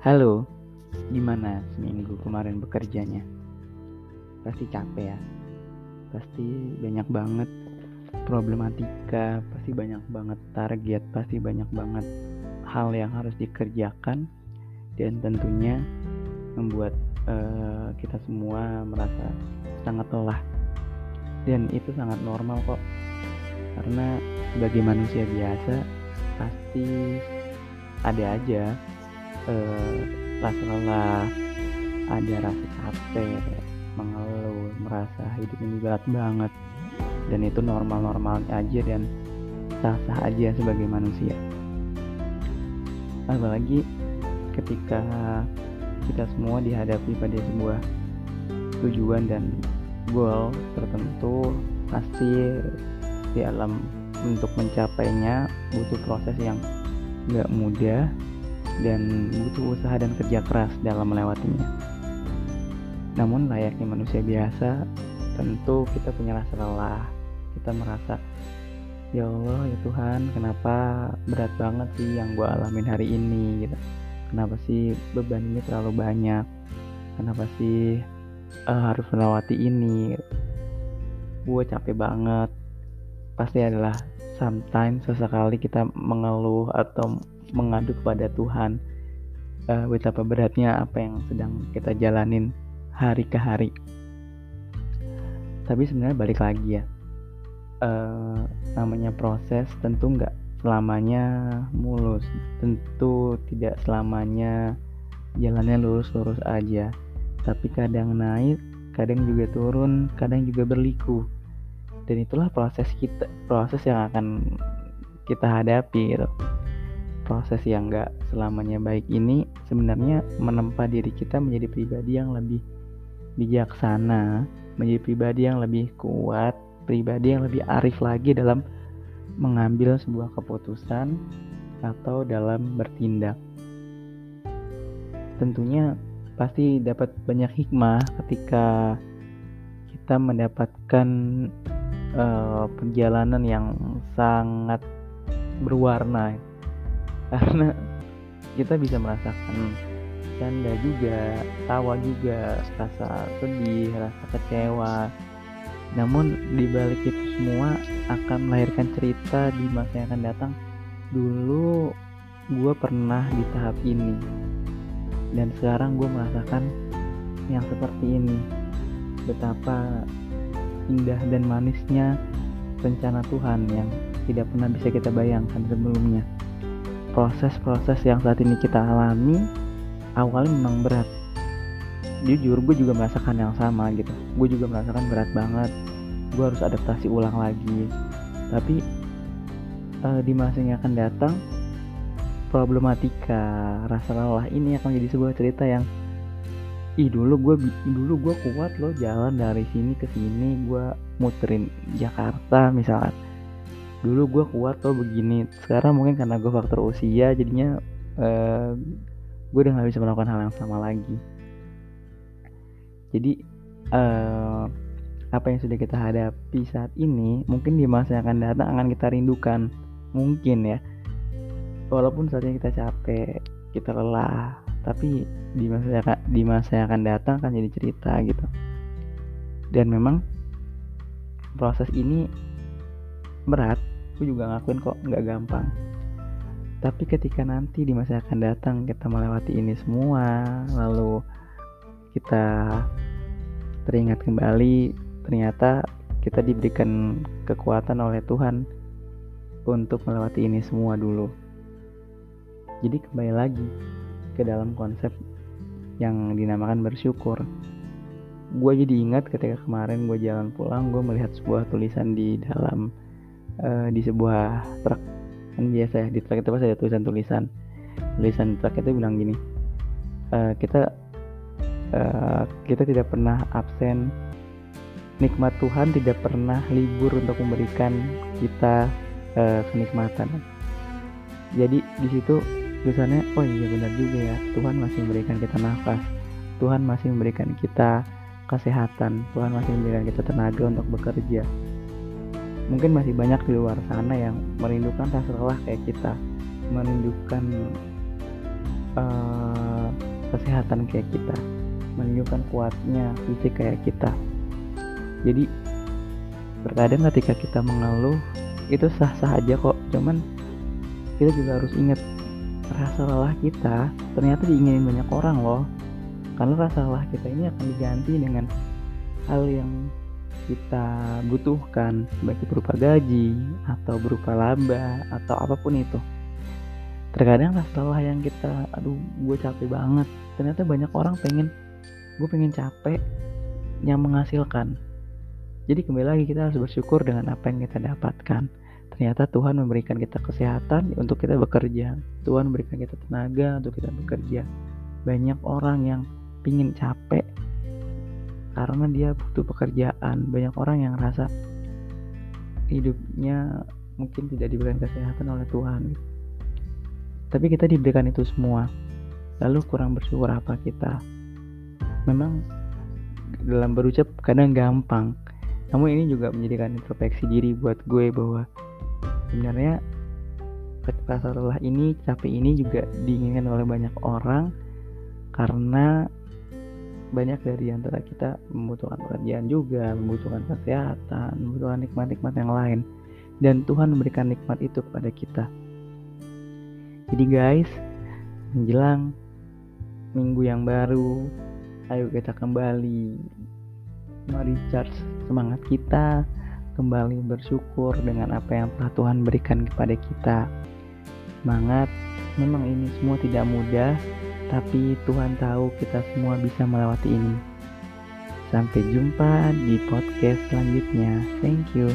Halo, gimana seminggu kemarin bekerjanya? Pasti capek ya, pasti banyak banget problematika, pasti banyak banget target, pasti banyak banget hal yang harus dikerjakan. Dan tentunya membuat uh, kita semua merasa sangat lelah. Dan itu sangat normal kok. Karena sebagai manusia biasa pasti ada aja uh, rasa ada rasa capek mengeluh merasa hidup ini berat banget. Dan itu normal-normal aja dan sah-sah aja sebagai manusia. Apalagi ketika kita semua dihadapi pada sebuah tujuan dan goal tertentu pasti di alam untuk mencapainya butuh proses yang nggak mudah dan butuh usaha dan kerja keras dalam melewatinya. Namun layaknya manusia biasa, tentu kita punya rasa lelah. Kita merasa, ya Allah ya Tuhan, kenapa berat banget sih yang gue alamin hari ini gitu. Kenapa sih beban ini terlalu banyak? Kenapa sih uh, harus melewati ini? Gue capek banget. Pasti adalah sometimes sesekali kita mengeluh atau mengadu kepada Tuhan uh, betapa beratnya apa yang sedang kita jalanin hari ke hari. Tapi sebenarnya balik lagi ya, uh, namanya proses tentu nggak selamanya mulus, tentu tidak selamanya jalannya lurus-lurus aja. Tapi kadang naik, kadang juga turun, kadang juga berliku. Dan itulah proses kita, proses yang akan kita hadapi gitu proses yang gak selamanya baik ini sebenarnya menempa diri kita menjadi pribadi yang lebih bijaksana, menjadi pribadi yang lebih kuat, pribadi yang lebih arif lagi dalam mengambil sebuah keputusan atau dalam bertindak. Tentunya pasti dapat banyak hikmah ketika kita mendapatkan uh, perjalanan yang sangat berwarna karena kita bisa merasakan canda juga, tawa juga, rasa sedih, rasa kecewa. Namun di balik itu semua akan melahirkan cerita di masa yang akan datang. Dulu gue pernah di tahap ini dan sekarang gue merasakan yang seperti ini. Betapa indah dan manisnya rencana Tuhan yang tidak pernah bisa kita bayangkan sebelumnya. Proses-proses yang saat ini kita alami awalnya memang berat. Jujur gue juga merasakan yang sama gitu. Gue juga merasakan berat banget. Gue harus adaptasi ulang lagi. Tapi uh, di masa yang akan datang problematika rasa lelah ini akan menjadi sebuah cerita yang ih dulu gue dulu gue kuat loh jalan dari sini ke sini gue muterin Jakarta misalkan. Dulu gue kuat tuh begini sekarang mungkin karena gue faktor usia jadinya uh, gue udah gak bisa melakukan hal yang sama lagi. Jadi uh, apa yang sudah kita hadapi saat ini mungkin di masa yang akan datang akan kita rindukan. Mungkin ya. Walaupun saat ini kita capek kita lelah tapi di masa di masa yang akan datang akan jadi cerita gitu. Dan memang proses ini berat gue juga ngakuin kok nggak gampang. Tapi ketika nanti di masa yang akan datang kita melewati ini semua lalu kita teringat kembali ternyata kita diberikan kekuatan oleh Tuhan untuk melewati ini semua dulu. Jadi kembali lagi ke dalam konsep yang dinamakan bersyukur. Gue jadi ingat ketika kemarin gue jalan pulang gue melihat sebuah tulisan di dalam uh, di sebuah truk. Kan biasa ya di truk itu pasti ada tulisan tulisan. Truk itu bilang gini uh, kita uh, kita tidak pernah absen. Nikmat Tuhan tidak pernah libur untuk memberikan kita uh, kenikmatan. Jadi di situ tulisannya oh iya benar juga ya. Tuhan masih memberikan kita nafas. Tuhan masih memberikan kita kesehatan. Tuhan masih memberikan kita tenaga untuk bekerja. Mungkin masih banyak di luar sana yang merindukan rasa lelah kayak kita. Merindukan uh, kesehatan kayak kita. Menunjukkan kuatnya fisik kayak kita. Jadi terkadang ketika kita mengeluh itu sah-sah aja kok. Cuman kita juga harus ingat rasa lelah kita ternyata diinginin banyak orang loh. Karena rasa lelah kita ini akan diganti dengan hal yang kita butuhkan baik berupa gaji atau berupa laba atau apa pun itu. Terkadang rasa lelah yang kita aduh gue capek banget. Ternyata banyak orang pengen gue pengen capek yang menghasilkan. Jadi kembali lagi kita harus bersyukur dengan apa yang kita dapatkan ternyata Tuhan memberikan kita kesehatan untuk kita bekerja Tuhan memberikan kita tenaga untuk kita bekerja banyak orang yang pingin capek karena dia butuh pekerjaan banyak orang yang rasa hidupnya mungkin tidak diberikan kesehatan oleh Tuhan tapi kita diberikan itu semua. Lalu kurang bersyukur apa kita? Memang dalam berucap kadang gampang. Namun ini juga menjadikan introspeksi diri buat gue bahwa sebenarnya rasa lelah ini, capek ini juga diinginkan oleh banyak orang karena banyak dari antara kita membutuhkan pekerjaan juga, membutuhkan kesehatan, membutuhkan nikmat-nikmat yang lain. Dan Tuhan memberikan nikmat itu kepada kita. Jadi guys, menjelang minggu yang baru, ayo kita kembali merecharge semangat kita, kembali bersyukur dengan apa yang telah Tuhan berikan kepada kita. Semangat, memang ini semua tidak mudah, tapi Tuhan tahu kita semua bisa melewati ini. Sampai jumpa di podcast selanjutnya. Thank you.